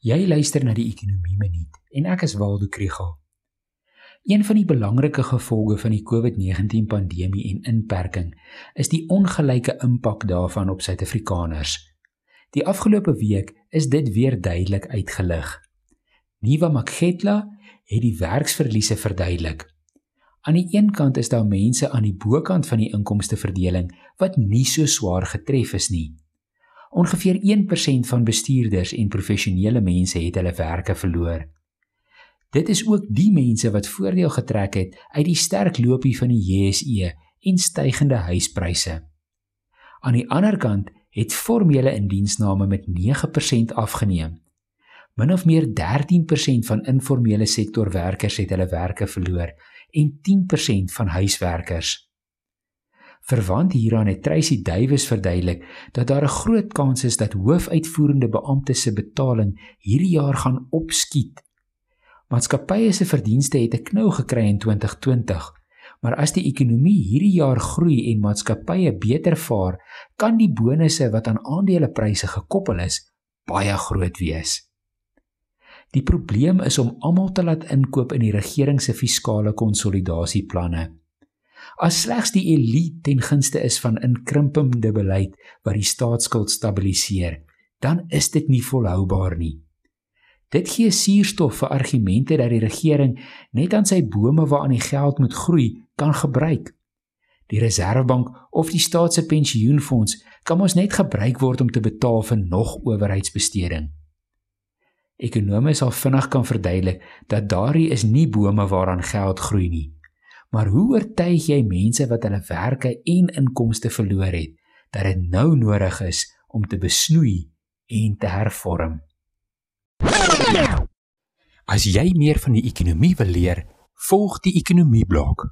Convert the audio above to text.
Jy luister na die Ekonomie Minuut en ek is Waldo Krugel. Een van die belangrike gevolge van die COVID-19 pandemie en inperking is die ongelyke impak daarvan op Suid-Afrikaners. Die afgelope week is dit weer duidelik uitgelig. Nuwa Makgetla het die werksverliese verduidelik. Aan die een kant is daar mense aan die bokant van die inkomsteverdeling wat nie so swaar getref is nie. Ongeveer 1% van bestuurders en professionele mense het hulle werke verloor. Dit is ook die mense wat voordeel getrek het uit die sterk loopie van die JSE en stygende huispryse. Aan die ander kant het formele indiensname met 9% afgeneem. Min of meer 13% van informele sektorwerkers het hulle werke verloor en 10% van huiswerkers. Verwant hieraan het Tracy Duwys verduidelik dat daar 'n groot kans is dat hoofuitvoerende beamptes se betaling hierdie jaar gaan opskiet. Maatskappye se verdienste het 'n knou gekry in 2020, maar as die ekonomie hierdie jaar groei en maatskappye beter vaar, kan die bonusse wat aan aandelepryse gekoppel is, baie groot wees. Die probleem is om almal te laat inkoop in die regering se fiskale konsolidasieplanne. As slegs die elite ten gunste is van inkrimpende beleid wat die staatsskuld stabiliseer, dan is dit nie volhoubaar nie. Dit gee suurstof vir argumente dat die regering net aan sy bome waaraan die geld moet groei kan gebruik. Die Reserwebank of die staat se pensioenfonds kan ons net gebruik word om te betaal vir nog owerheidsbesteding. Ekonome sal vinnig kan verduidelik dat daardie is nie bome waaraan geld groei nie. Maar hoe oortuig jy mense wat hulle werke en inkomste verloor het dat dit nou nodig is om te besnoei en te hervorm? As jy meer van die ekonomie wil leer, volg die ekonomie blok.